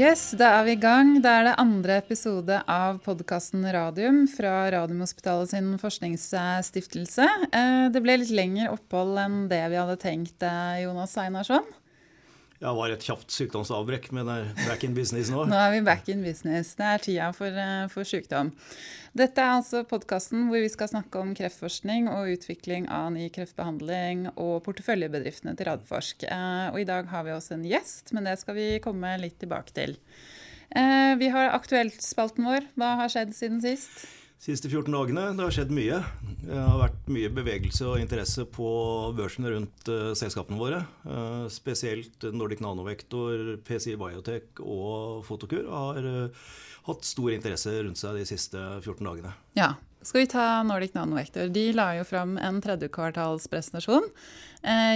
Yes, da er vi i gang. Da er det andre episode av podkasten Radium fra Radiumhospitalet sin forskningsstiftelse. Eh, det ble litt lengre opphold enn det vi hadde tenkt, eh, Jonas Einarsson. Ja, det var et kjapt sykdomsavbrekk, men er back in business nå. Nå er vi back in business. Det er tida for, eh, for sykdom. Dette er altså podkasten hvor vi skal snakke om kreftforskning og utvikling av ny kreftbehandling og porteføljebedriftene til Radforsk. Og i dag har vi også en gjest, men det skal vi komme litt tilbake til. Vi har Aktuelt-spalten vår. Hva har skjedd siden sist? De siste 14 dagene. Det har skjedd mye. Det har vært mye bevegelse og interesse på børsene rundt uh, selskapene våre. Uh, spesielt Nordic Nanovektor, PCI Biotech og Fotokur har uh, hatt stor interesse rundt seg de siste 14 dagene. Ja. Skal vi ta Nordic Nanovektor? De la jo fram en tredjekvartalspresentasjon.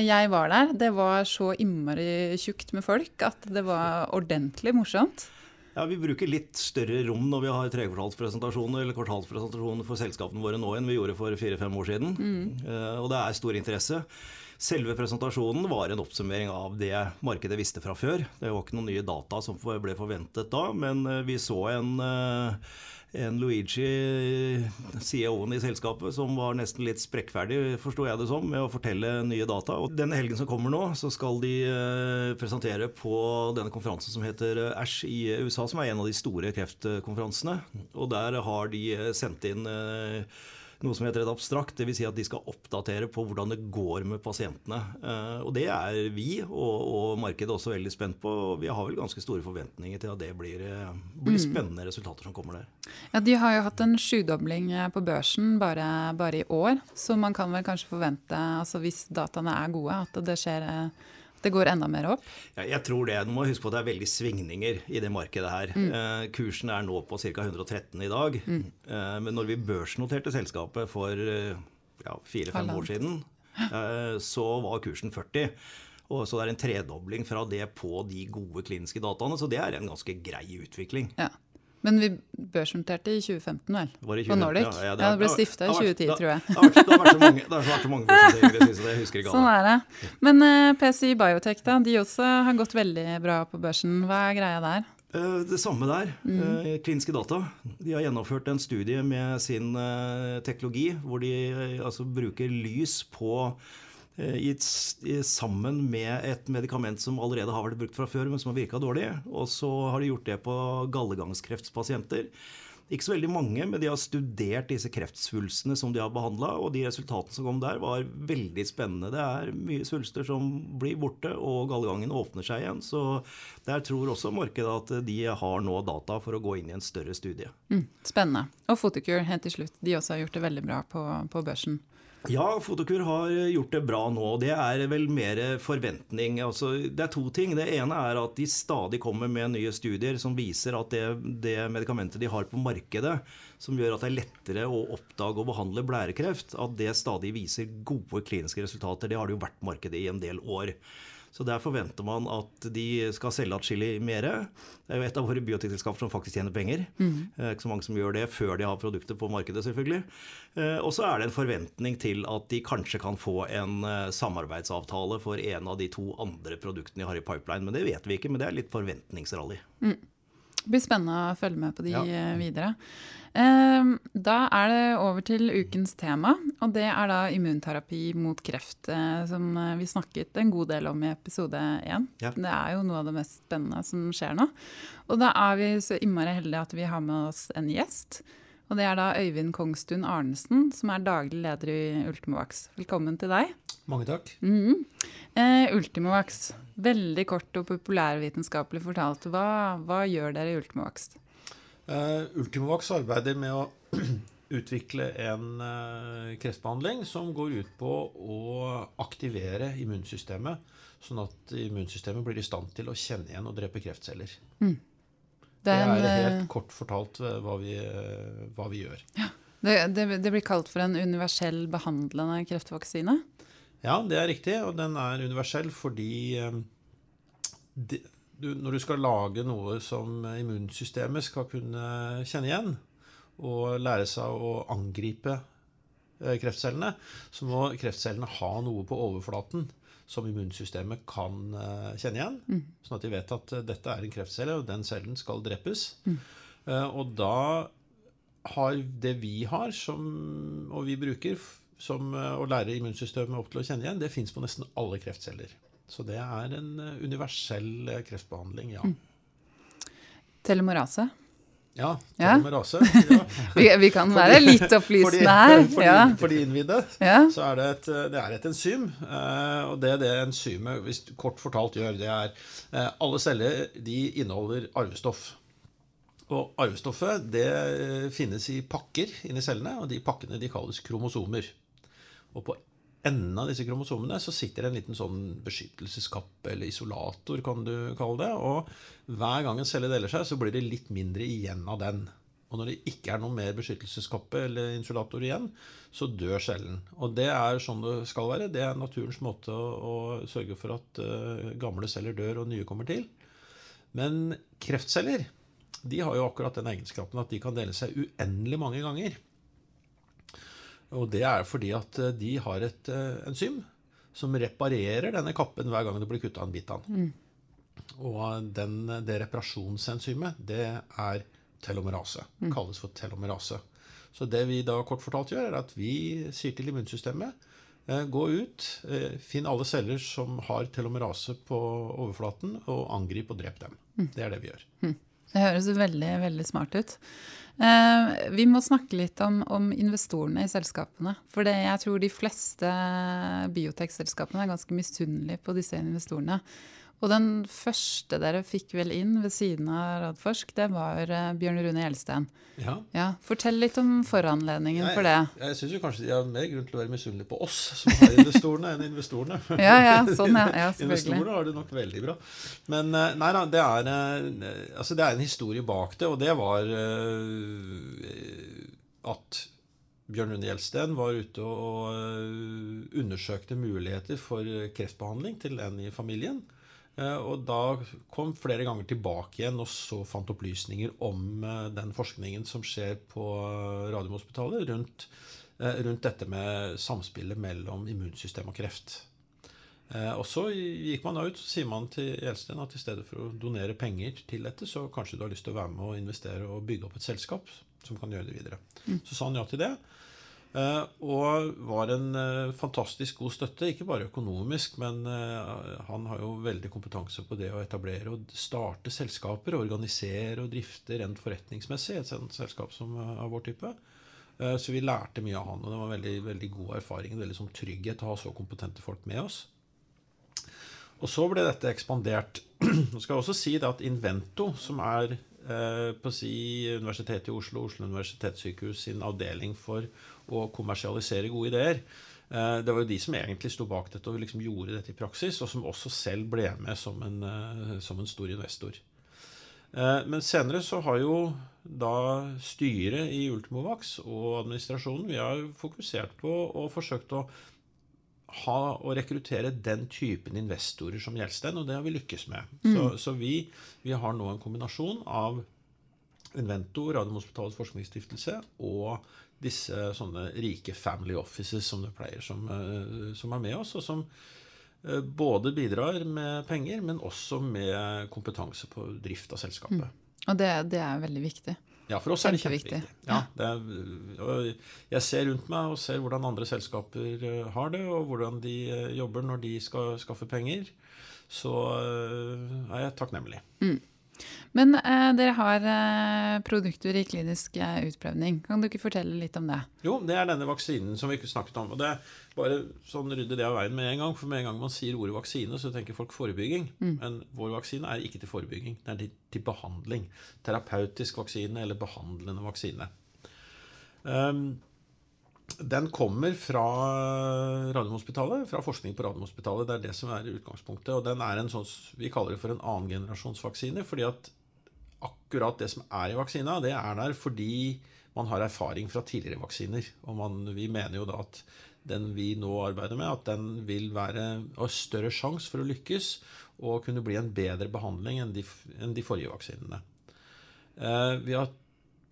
Jeg var der. Det var så innmari tjukt med folk at det var ordentlig morsomt. Ja, Vi bruker litt større rom når vi har trekvartalspresentasjoner eller kvartalspresentasjoner for selskapene våre nå enn vi gjorde for fire-fem år siden. Mm. Uh, og det er stor interesse. Selve presentasjonen var en oppsummering av det markedet visste fra før. Det var ikke noen nye data som ble forventet da, men eh, vi så en uh, en Luigi, CEO-en i selskapet, som var nesten litt sprekkferdig, forsto jeg det som, med å fortelle nye data. Og denne helgen som kommer nå, så skal de eh, presentere på denne konferansen som heter eh, ASH i USA, som er en av de store kreftkonferansene. Og der har de eh, sendt inn noe som heter et abstrakt. Dvs. Si at de skal oppdatere på hvordan det går med pasientene. Eh, og det er vi og, og markedet også veldig spent på. Vi har vel ganske store forventninger til at det blir, eh, blir mm. spennende resultater som kommer der. Ja, De har jo hatt en sjudobling eh, på børsen bare, bare, i år, så man kan vel kanskje forvente, altså hvis dataene er gode, at det skjer det går enda mer opp? Ja, jeg tror det. Du må huske på at det er veldig svingninger i det markedet her. Mm. Eh, kursen er nå på ca. 113 i dag. Mm. Eh, men når vi børsnoterte selskapet for eh, ja, fire-fem år siden, eh, så var kursen 40. Og så det er en tredobling fra det på de gode kliniske dataene. Så det er en ganske grei utvikling. Ja. Men vi børsnoterte i 2015, vel? Var det 2015? På Nordic? Ja, ja, det, ja, det ble stifta i 2010, da, tror jeg. Det har vært så mange, det har vært så mange børsnoteringer så jeg husker ikke Sånn er det. Men uh, eh, PCI Biotech, da, de også har gått veldig bra på børsen. Hva er greia der? Uh, det samme der. Mm. Uh, kliniske data. De har gjennomført en studie med sin teknologi hvor de altså, bruker lys på Eh, gitt sammen med et medikament som allerede har vært brukt fra før, men som har virka dårlig. Og så har de gjort det på gallegangskreftpasienter. Ikke så veldig mange, men de har studert disse kreftsvulstene som de har behandla, og de resultatene som kom der, var veldig spennende. Det er mye svulster som blir borte, og gallegangen åpner seg igjen. Så der tror også markedet at de har nå data for å gå inn i en større studie. Mm, spennende. Og Photocure helt til slutt. De også har gjort det veldig bra på, på børsen. Ja, Fotokur har gjort det bra nå. og Det er vel mer forventning. Altså, det er to ting. Det ene er at de stadig kommer med nye studier som viser at det, det medikamentet de har på markedet, som gjør at det er lettere å oppdage og behandle blærekreft, at det stadig viser gode kliniske resultater. Det har det jo vært markedet i en del år. Så der forventer man at de skal selge atskillig mer. Det er jo et av våre biotekselskaper som faktisk tjener penger. Mm. Det er ikke så mange som gjør det før de har produkter på markedet, selvfølgelig. Eh, og så er det en forventning til at de kanskje kan få en eh, samarbeidsavtale for en av de to andre produktene de har i pipeline. Men det vet vi ikke, men det er litt forventningsrally. Mm. Det blir spennende å følge med på de ja. Eh, videre. Ehm, da er det over til ukens tema, og det er da immunterapi mot kreft. Eh, som eh, vi snakket en god del om i episode én. Ja. Det er jo noe av det mest spennende som skjer nå. Og da er vi så innmari heldige at vi har med oss en gjest. Og det er da Øyvind Kongstun Arnesen, som er daglig leder i Ultimovax. Velkommen til deg. Mange takk. Mm -hmm. eh, Ultimovax, veldig kort og populærvitenskapelig fortalt. Hva, hva gjør dere i Ultimovax? Eh, Ultimovax arbeider med å utvikle en eh, kreftbehandling som går ut på å aktivere immunsystemet, sånn at immunsystemet blir i stand til å kjenne igjen og drepe kreftceller. Mm. Det er, det er helt kort fortalt hva vi, hva vi gjør. Ja. Det, det, det, blir kalt for en universell behandlende kreftvaksine? Ja, det er riktig. Og den er universell fordi eh, de, du, når du skal lage noe som immunsystemet skal kunne kjenne igjen, og lære seg å angripe eh, kreftcellene, så må kreftcellene ha noe på overflaten som immunsystemet kan eh, kjenne igjen. Mm. Sånn at de vet at dette er en kreftcelle, og den cellen skal drepes. Mm. Og da har det vi har, som, og vi bruker, som eh, å lære immunsystemet opp til å kjenne igjen, det fins på nesten alle kreftceller. Så det er en eh, universell eh, kreftbehandling, ja. Mm. Telemorase? Ja, telemorase. telomerase. Ja. Vi, vi kan være litt opplysende her. For de, Ja. for de innvidde Ja. så er det et, det er et enzym. Og det det enzymet hvis kort fortalt gjør, det er Alle celler de inneholder arvestoff. Og arvestoffet det finnes i pakker inni cellene, og de pakkene de kalles kromosomer. Og på enden av disse kromosomene så sitter det en liten sånn beskyttelseskapp, eller isolator, kan du kalle det. Og hver gang en celle deler seg, så blir det litt mindre igjen av den. Og når det ikke er noe mer beskyttelseskappe eller insulator igjen, så dør cellen. Og det er sånn det skal være. Det er naturens måte å, å sørge for at uh, gamle celler dør og nye kommer til. Men kreftceller de har jo akkurat den egenskapen at de kan dele seg uendelig mange ganger. Og det er fordi at eh, de har et eh, enzym som reparerer denne kappen hver gang det blir kutta en bit av den. Og den, det reparasjonsenzymet, det er telomerase. Kalles for telomerase. Så det vi da kort fortalt gjør, er at vi sier til immunsystemet eh, gå ut, eh, finn alle celler som har telomerase på overflaten, og angrip og drep dem. Det er det vi gjør. Det høres veldig, veldig smart ut. Eh, vi må snakke litt om, om investorene i selskapene. For det, jeg tror de fleste biotekselskapene er ganske misunnelige på disse investorene. Og den første dere fikk vel inn ved siden av Radforsk, det var eh, Bjørn Rune Gjelsten. Ja. Ja, fortell litt om foranledningen for det. Jeg, jeg syns kanskje de har mer grunn til å være misunnelige på oss som har investorene, enn investorene. Ja, ja, sånn, ja. ja selvfølgelig. Investorene har det nok veldig bra. Men eh, nei da, det er, eh, altså det er en historie bak det, og det var at Bjørn Rune Gjelsten var ute og undersøkte muligheter for kreftbehandling til en i familien. Eh, Og da kom flere ganger tilbake igjen og så fant opplysninger om eh, den forskningen som skjer på Radiumhospitalet rundt, eh, rundt dette med samspillet mellom immunsystem og kreft. Og så gikk man da ut og sier man til Gjelsten at i stedet for å donere penger til dette, så kanskje du har lyst til å være med og investere og bygge opp et selskap som kan gjøre det videre. Så sa han ja til det. Eh, og var en eh, fantastisk god støtte, ikke bare økonomisk, men eh, han har jo veldig kompetanse på det å etablere og starte selskaper, organisere og drifte rent forretningsmessig et selskap som av vår type. Så vi lærte mye av han, og det var veldig, veldig god erfaring. Veldig sånn trygghet å ha så kompetente folk med oss. Og så ble dette ekspandert. Nå skal jeg også si at Invento, som er på å si Universitetet i Oslo, Oslo universitetssykehus sin avdeling for å kommersialisere gode ideer, eh, det var jo de som egentlig sto bak dette og liksom gjorde dette i praksis, og som også selv ble med som en, eh, som en stor investor. Eh, Men senere så har jo da styret i Ultimovax og administrasjonen vi har fokusert på og forsøkt å ha og rekruttere den typen investorer som Gjelsten, og det har vi lykkes med. Så, så vi, vi har nå en kombinasjon av Invento, Radiumhospitalets forskningsstiftelse, og disse sånne rike family offices som det pleier, som, eh, som er med oss, og som eh, både bidrar med penger, men også med kompetanse på drift av selskapet. Og det, det er veldig viktig. Ja, for oss er det Kjempeviktig. Ja, det er, jeg ser rundt meg og ser hvordan andre selskaper eh, har det, og hvordan de eh, jobber når de skal skaffe penger. Så eh, er jeg takknemlig. Men eh, dere har eh, produkter i klinisk eh, utprøvning. Kan du ikke fortelle litt om det? Jo, det er denne vaksinen som vi ikke snakket om. Og det bare sånn rydde det av veien med en gang. For med en gang man sier ordet vaksine, så tenker folk forebygging. Men vår vaksine er ikke til forebygging. Den er til, til behandling. Terapeutisk vaksine eller behandlende vaksine. Um, den kommer fra Radiumhospitalet, fra forskning på Radiumhospitalet. Det er det som er utgangspunktet. Og den er en sånn, vi kaller det for en annengenerasjonsvaksine. fordi at akkurat det som er i vaksina, det er der fordi man har erfaring fra tidligere vaksiner. Og man, vi mener jo da at den vi nå arbeider med, at den vil være ha større sjanse for å lykkes og kunne bli en bedre behandling enn de, enn de forrige vaksinene. Eh, vi har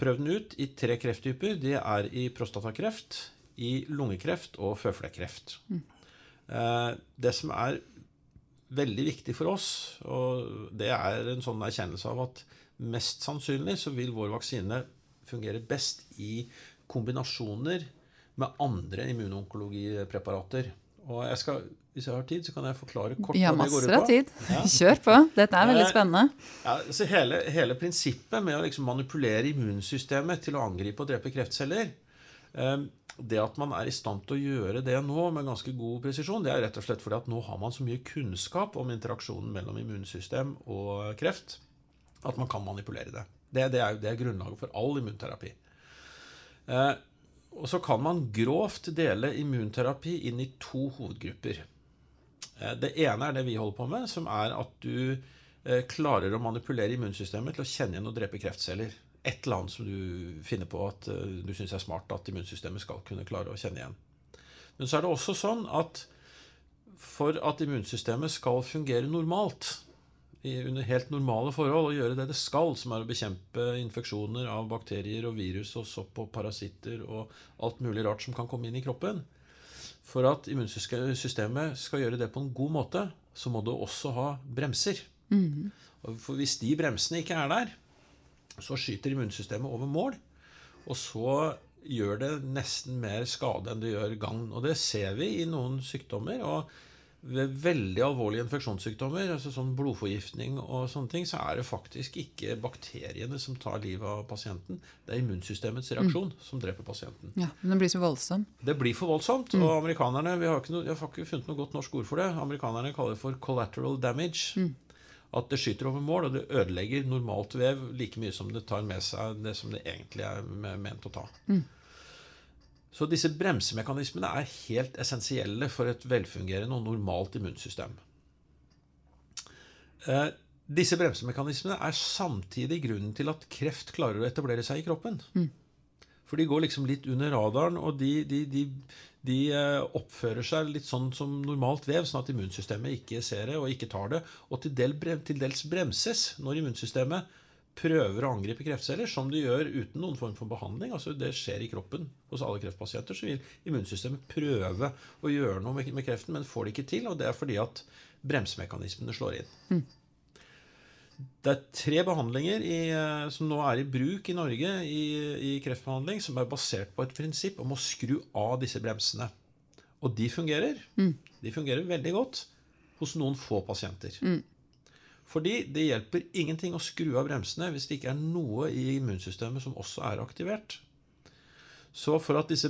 prøvd den ut i tre krefttyper. Det er i prostatakreft, i lungekreft og føflekkreft. Mm. det som er veldig viktig for oss, og det er en sånn erkjennelse av at mest sannsynlig så vil vår vaksine fungere best i kombinasjoner med andre immunonkologipreparater. Og jeg skal, hvis jeg har tid, så kan jeg forklare kort Vi har hva det går masser av på. tid. Ja. Kjør på. Dette er veldig Eh, spennende. Ja, så hele, hele prinsippet med å liksom manipulere immunsystemet til å angripe og drepe kreftceller eh, Det at man er i stand til å gjøre det nå med ganske god presisjon, det er rett og slett fordi at nå har man så mye kunnskap om interaksjonen mellom immunsystem og kreft at man kan manipulere det. Det, det, er, det er grunnlaget for all immunterapi. Eh, og så kan man grovt dele immunterapi inn i to hovedgrupper. Eh, Det ene er det vi holder på med, som er at du eh, klarer å manipulere immunsystemet til å kjenne igjen og drepe kreftceller. Et eller annet som du finner på at eh, du syns er smart at immunsystemet skal kunne klare å kjenne igjen. Men så er det også sånn at for at immunsystemet skal fungere normalt, under helt normale forhold, og gjøre det det skal, som er å bekjempe infeksjoner av bakterier og virus og sopp og parasitter og alt mulig rart som kan komme inn i kroppen, for at immunsystemet skal gjøre det på en god måte, så må det også ha bremser. Og For hvis de bremsene ikke er der, så skyter immunsystemet over mål. Og så gjør det nesten mer skade enn det gjør gagn. Og det ser vi i noen sykdommer. og ved veldig alvorlige infeksjonssykdommer, altså sånn blodforgiftning og sånne ting, så er det faktisk ikke bakteriene som tar livet av pasienten. Det er immunsystemets reaksjon som dreper pasienten. Ja, men det blir så voldsomt. Det blir for voldsomt. Og amerikanerne vi har noe, Jeg har ikke funnet noe godt norsk ord for det. Amerikanerne kaller det for collateral damage. At det skyter over mål, og det ødelegger normalt vev like mye som det tar med seg det som det egentlig er ment å ta. Så disse bremsemekanismene er helt essensielle for et velfungerende og normalt immunsystem. Eh, disse bremsemekanismene er samtidig grunnen til at kreft klarer å etablere seg i kroppen. For de går liksom litt under radaren, og de, de, de, de eh, oppfører seg litt sånn som normalt vev, sånn at immunsystemet ikke ser det og ikke tar det. Og til, del, til dels bremses når immunsystemet prøver å angripe kreftceller, som du gjør uten noen form for behandling. altså Det skjer i kroppen hos alle kreftpasienter. Så vil immunsystemet prøve å gjøre noe med, kreften, men får det ikke til. Og det er fordi at bremsemekanismene slår inn. Det er tre behandlinger i, eh, som nå er i bruk i Norge i, i kreftbehandling, som er basert på et prinsipp om å skru av disse bremsene. Og de fungerer. De fungerer veldig godt hos noen få pasienter. Fordi det hjelper ingenting å skru av bremsene hvis det ikke er noe i immunsystemet som også er aktivert. Så for at disse,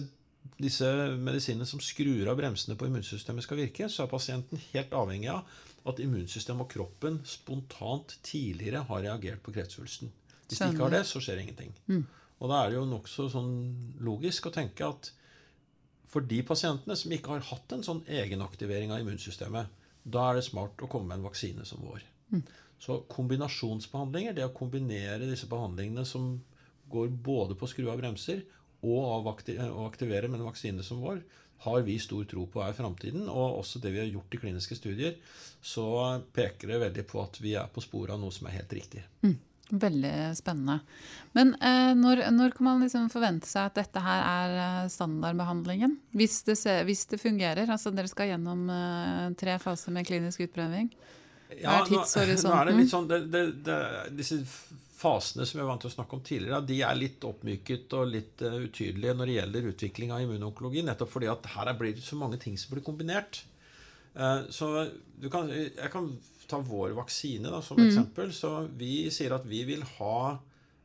disse medisinene som skrur av bremsene på immunsystemet skal virke, så er pasienten helt avhengig av at immunsystemet og kroppen spontant tidligere har reagert på kreftsvulsten. Hvis de ikke har det, så skjer ingenting. Og da er det jo nokså sånn logisk å tenke at for de pasientene som ikke har hatt en sånn egenaktivering av immunsystemet, da er det smart å komme med en vaksine som vår. Så kombinasjonsbehandlinger, det å kombinere disse behandlingene som går både på å skru av bremser og å aktivere med en vaksine som vår, har vi stor tro på er framtiden. Og også det vi har gjort i kliniske studier, så peker det veldig på at vi er på sporet av noe som er helt riktig. Veldig spennende. Men eh, når, når kan man liksom forvente seg at dette her er eh, standardbehandlingen? Hvis det, hvis det fungerer? Altså dere skal gjennom eh, tre faser med klinisk utprøving. Hva er nå- tidshorisonten? Nå er det litt sånn, det, det, det, disse fasene som jeg var vant til å snakke om tidligere, de er litt oppmyket og litt uh, utydelige når det gjelder utvikling av immunonkologi, nettopp fordi at her er- blir det så mange ting som blir kombinert. Uh, Så du kan, jeg kan ta vår vaksine da, som eksempel. Så vi sier at vi vil ha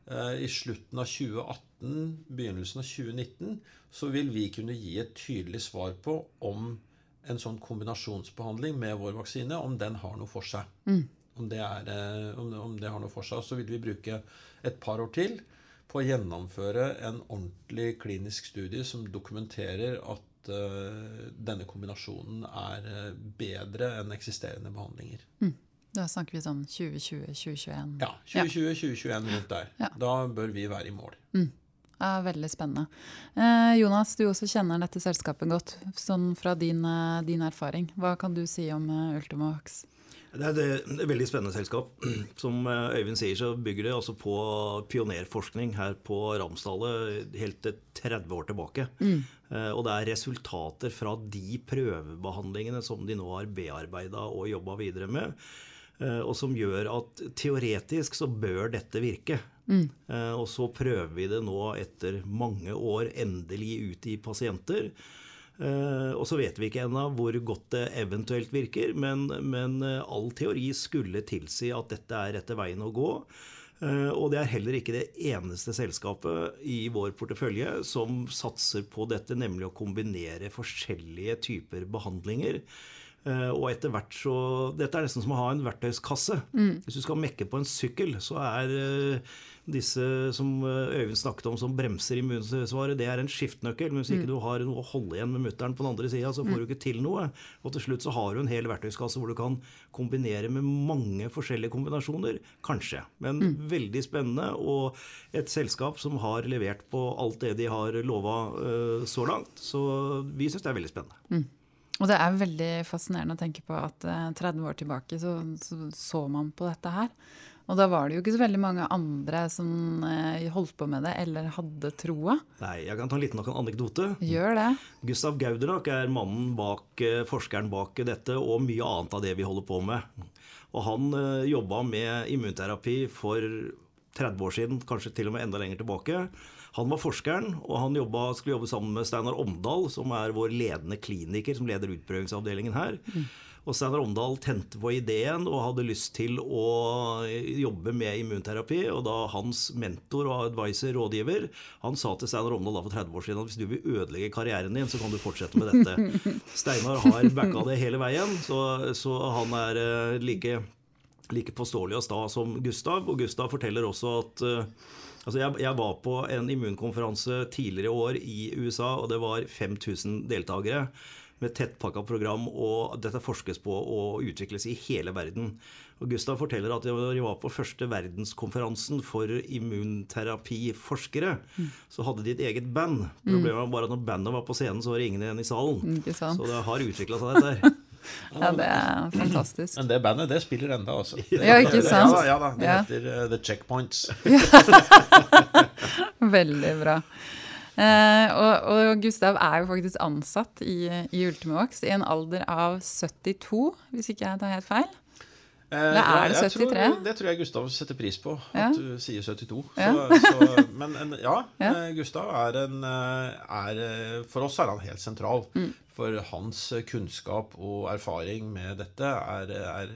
eh, i slutten av 2018, begynnelsen av 2019, så vil vi kunne gi et tydelig svar på om en sånn kombinasjonsbehandling med vår vaksine, om den har noe for seg. Om, det er, eh, om, om det har noe for seg. Så vil vi bruke et par år til på å gjennomføre en ordentlig klinisk studie som dokumenterer at uh, denne kombinasjonen er eh, bedre enn eksisterende behandlinger. Da snakker vi sånn 2020-2021. Ja, 2020-2021 rundt der. Ja. Da bør vi være i mål. Ja, veldig spennende. Eh, Jonas, du også kjenner dette selskapet godt, sånn fra din, eh, din erfaring. Hva kan du si om eh, Ultimovax? Det er, er et veldig spennende selskap. Som Øyvind sier, så bygger det altså på pionerforskning her på Ramsdallet helt til 30 år tilbake. Mm. Og det er resultater fra de prøvebehandlingene som de nå har bearbeida og jobba videre med, og som gjør at teoretisk så bør dette virke. Mm. Og så prøver vi det nå etter mange år endelig ut i pasienter. Uh, og så vet vi ikke ennå hvor godt det eventuelt virker, men, men uh, all teori skulle tilsi at dette er rette veien å gå. Og det er heller ikke det eneste selskapet i vår portefølje som satser på dette, nemlig å kombinere forskjellige typer behandlinger. Og etter hvert så Dette er nesten som å ha en verktøyskasse. Mm. Hvis du skal mekke på en sykkel, så er disse som eh, Øyvind snakket om som bremser immunsvaret, det er en skiftnøkkel. Men hvis ikke mm. du har noe å holde igjen med mutteren på den andre sida, så får mm. du ikke til noe. Og til slutt så har du en hel verktøyskasse hvor du kan kombinere med mange forskjellige kombinasjoner. Kanskje. Men mm. veldig spennende, og et selskap som har levert på alt det de har lova uh, så langt. Så vi syns det er veldig spennende. Mm. Og det er veldig fascinerende å tenke på at 30 eh, år tilbake så, så, så man på dette her. Og da var det jo ikke så veldig mange andre som eh, holdt på med det eller hadde troa. Nei, jeg kan ta en liten anekdote. Gjør det. Gustav Gauderak er mannen bak, eh, forskeren bak dette og mye annet av det vi holder på med. Og han eh, jobba med immunterapi for 30 år siden, kanskje til og med enda lenger tilbake. Han var forskeren, og han jobba, skulle jobbe sammen med Steinar Omdal, som er vår ledende kliniker som leder utprøvingsavdelingen her. Mm. Og Steinar Omdal tente på ideen og hadde lyst til å jobbe med immunterapi. Og da hans mentor og advisor, rådgiver, han sa til Steinar Omdal da for 30 år siden at hvis du vil ødelegge karrieren din, så kan du fortsette med dette. Steinar har backa det hele veien, så, så han er eh, like, like påståelig og sta som Gustav. Og Gustav forteller også at uh, Altså jeg, jeg, var på en immunkonferanse tidligere i år i USA, og det var 5000 deltakere med tettpakka program, og dette forskes på og utvikles i hele verden. Og Gustav forteller at de var på første verdenskonferansen for immunterapiforskere. Mm. Så hadde de et eget band. Problemet var bare at når bandet var på scenen, så var det ingen igjen i salen. Så det har utvikla seg, dette her. Ja, det er fantastisk. Men det bandet, det spiller enda, altså. Ja, ikke sant? Ja, ja da. Det heter ja. The Checkpoints. Veldig bra. Eh, og, og, Gustav er jo faktisk ansatt i, i Ultimovax i en alder av 72, hvis ikke jeg tar helt feil. Eh, Eller er det 73? Tror, det tror jeg Gustav setter pris på, at du sier 72. Ja. Så, så, men en, ja, ja. Eh, Gustav er en er, For oss er han helt sentral. Mm. For hans kunnskap og erfaring med dette er, er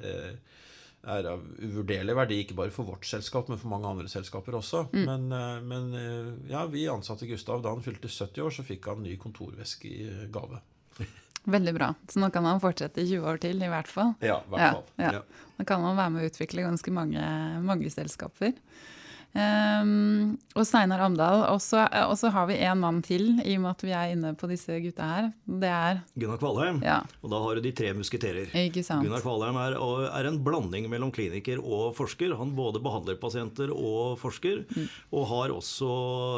er av uvurderlig verdi, ikke bare for vårt selskap, men for mange andre selskaper også. Mm. Men, eh, men, eh, ja, vi ansatte Gustav da han fylte 70 år, så fikk han ny kontorveske i eh, gave. Veldig bra. Så nå kan han fortsette i 20 år til, i hvert fall. Ja, hvert fall. Ja, ja. Da kan han være med å utvikle ganske mange, mange selskaper. Um, og Steinar Amdal. Og så har vi en mann til, i og med at vi er inne på disse gutta her. Det er Gunnar Kvalheim. Ja. Og da har du de tre musketerer. Gunnar Kvalheim er, er, en blanding mellom kliniker og forsker. Han både behandler pasienter og forsker. Mm. Og har også,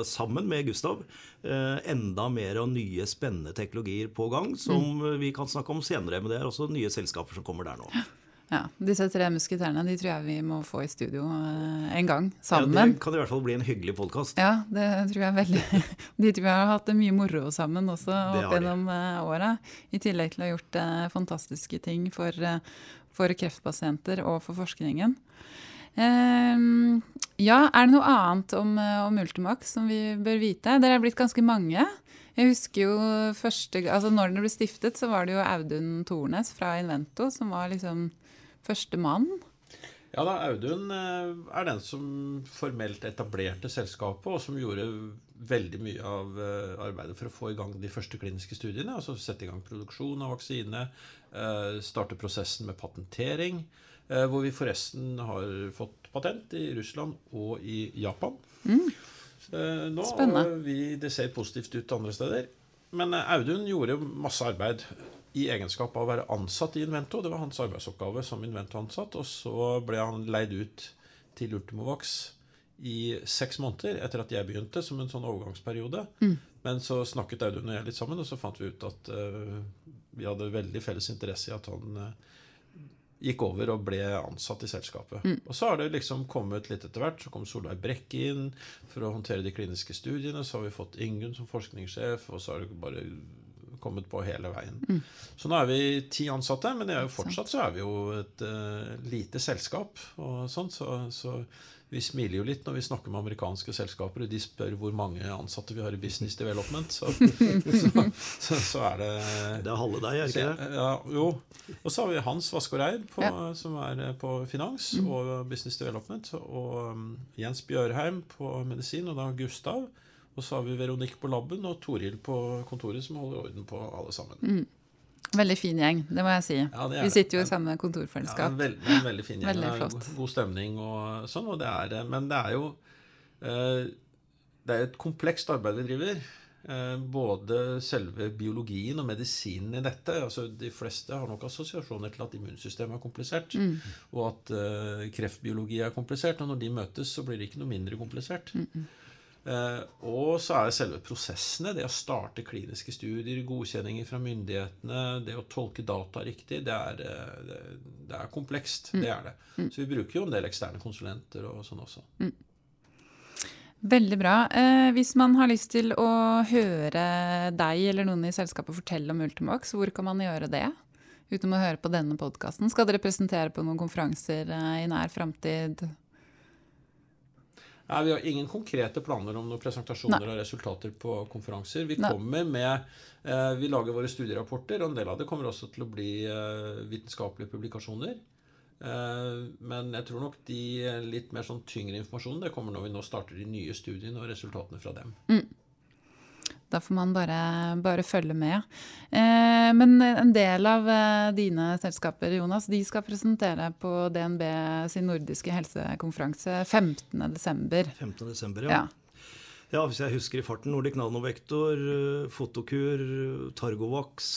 sammen med Gustav, eh, enda mer og nye spennende teknologier på gang, som mm. vi kan snakke om senere. Men det er også nye selskaper som kommer der nå. Ja, Disse tre musketerene de tror jeg vi må få i studio eh, en gang, sammen. Ja, Det kan i hvert fall bli en hyggelig podkast. Ja, det tror jeg veldig. De tror jeg har hatt det mye moro sammen også opp gjennom uh, åra. I tillegg til å ha gjort uh, fantastiske ting for, for, kreftpasienter og for forskningen. Uh, ja, er det noe annet om, om Ultimax som vi bør vite? Dere er blitt ganske mange. Jeg husker jo første, altså Når den ble stiftet, så var det jo Audun Tornes fra Invento som var liksom Første mann? Ja da, Audun eh, er den som formelt etablerte selskapet, og som gjorde veldig mye av eh, arbeidet for å få i gang de første kliniske studiene. Altså sette i gang produksjon av vaksine, eh, starte prosessen med patentering. Hvor vi forresten har fått patent i Russland og i Japan. Mm. Nå, Spennende. Vi, det ser positivt ut andre steder. Men Audun gjorde masse arbeid i egenskap av å være ansatt i Invento. Det var hans arbeidsoppgave som Invento-ansatt. Og så ble han leid ut til Ultimovax i seks måneder etter at jeg begynte, som en sånn overgangsperiode. Mm. Men så snakket Audun og jeg litt sammen, og så fant vi ut at uh, vi hadde veldig felles interesse i at han uh, gikk over og ble ansatt i selskapet. Mm. Og så har det liksom kommet litt etter hvert. Så kom Solveig Brekke inn for å håndtere de kliniske studiene. Så har vi fått Ingunn som forskningssjef, og så har det bare kommet på hele veien. Mm. Så nå er vi ti ansatte, men det er jo fortsatt så er vi jo et uh, lite selskap. og sånt, så, så vi smiler jo litt når vi snakker med amerikanske selskaper, og de spør hvor mange ansatte vi har i business development. Så, så, så, så er det Det er halve deg, er det ikke det? ja, jo. Og så har vi Hans Vaskoreid, på, Ja. som er eh, på finans Mm. og business development. Og um, Jens Bjørheim på medisin, og da Gustav. Og så har vi Veronique på laben og Toril på kontoret, som holder orden på alle sammen. Mm. Veldig fin gjeng, det må jeg si. Ja, Vi sitter jo i Ja. samme Ja, kontorfellesskap. en veld, en veldig fin gjeng. Veldig flott. God, god stemning og sånn. Og det er, det. men det er jo eh, Det er et komplekst arbeid vi driver. Eh, både selve biologien og medisinen i dette. altså De fleste har nok assosiasjoner til at immunsystemet er komplisert. Mm. Og at eh, kreftbiologi er komplisert. Og når de møtes, så blir det ikke noe mindre komplisert. Eh, og så er det selve prosessene. Det å starte kliniske studier, godkjenninger fra myndighetene, det å tolke data riktig, det er, eh, det, er komplekst. Det er det. Så vi bruker jo en del eksterne konsulenter og sånn også. Veldig bra. Eh, hvis man har lyst til å høre deg eller noen i selskapet fortelle om Ultimax, hvor kan man gjøre det? Uten å høre på denne podkasten. Skal dere presentere på noen konferanser eh, i nær framtid? Nei, Vi har ingen konkrete planer om noen presentasjoner og resultater på konferanser. Vi Nei. kommer med, eh, vi lager våre studierapporter, og en del av det kommer også til å bli eh, vitenskapelige publikasjoner. Eh, men jeg tror nok de litt mer sånn tyngre informasjonen det kommer når vi nå starter de nye studiene og resultatene fra dem. Da får man bare, bare følge med. Eh, men en del av eh, dine selskaper, Jonas, de skal presentere på DNB sin nordiske helsekonferanse 15.12. 15. desember, ja. Ja. ja. Hvis jeg husker i farten. Nordic Nanovektor, eh, Fotokur, Targovax,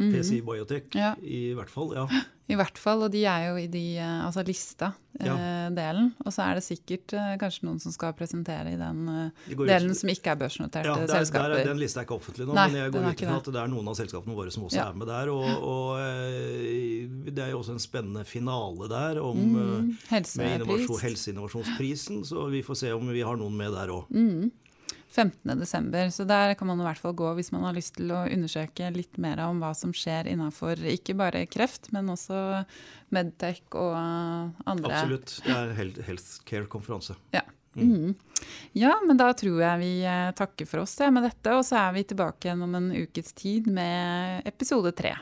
PCI Biotech. Ja. I hvert fall. ja. I hvert fall, og de er jo i de, eh, altså lista-delen. og så er det sikkert eh, kanskje noen som skal presentere i den eh, går ut- delen som ikke er børsnoterte Ja, der, selskaper. er- den lista er ikke offentlig nå, Nei, men jeg går er ut ifra at det er noen av selskapene våre som også Ja. er med der. Og, og eh, det er jo også en spennende finale der om, Mm, eh. Helseinnovasjonsprisen, så vi får se om vi har noen med der òg. Mm. 15. desember, så der kan man i hvert fall gå hvis man har lyst til å undersøke litt mer om hva som skjer innafor ikke bare kreft, men også Medtech og andre. Absolutt. Det er healthcare-konferanse. Ja. Mm. ja, men da tror jeg vi eh, takker for oss ja, med dette, og så er vi tilbake igjen om en ukes tid med episode tre.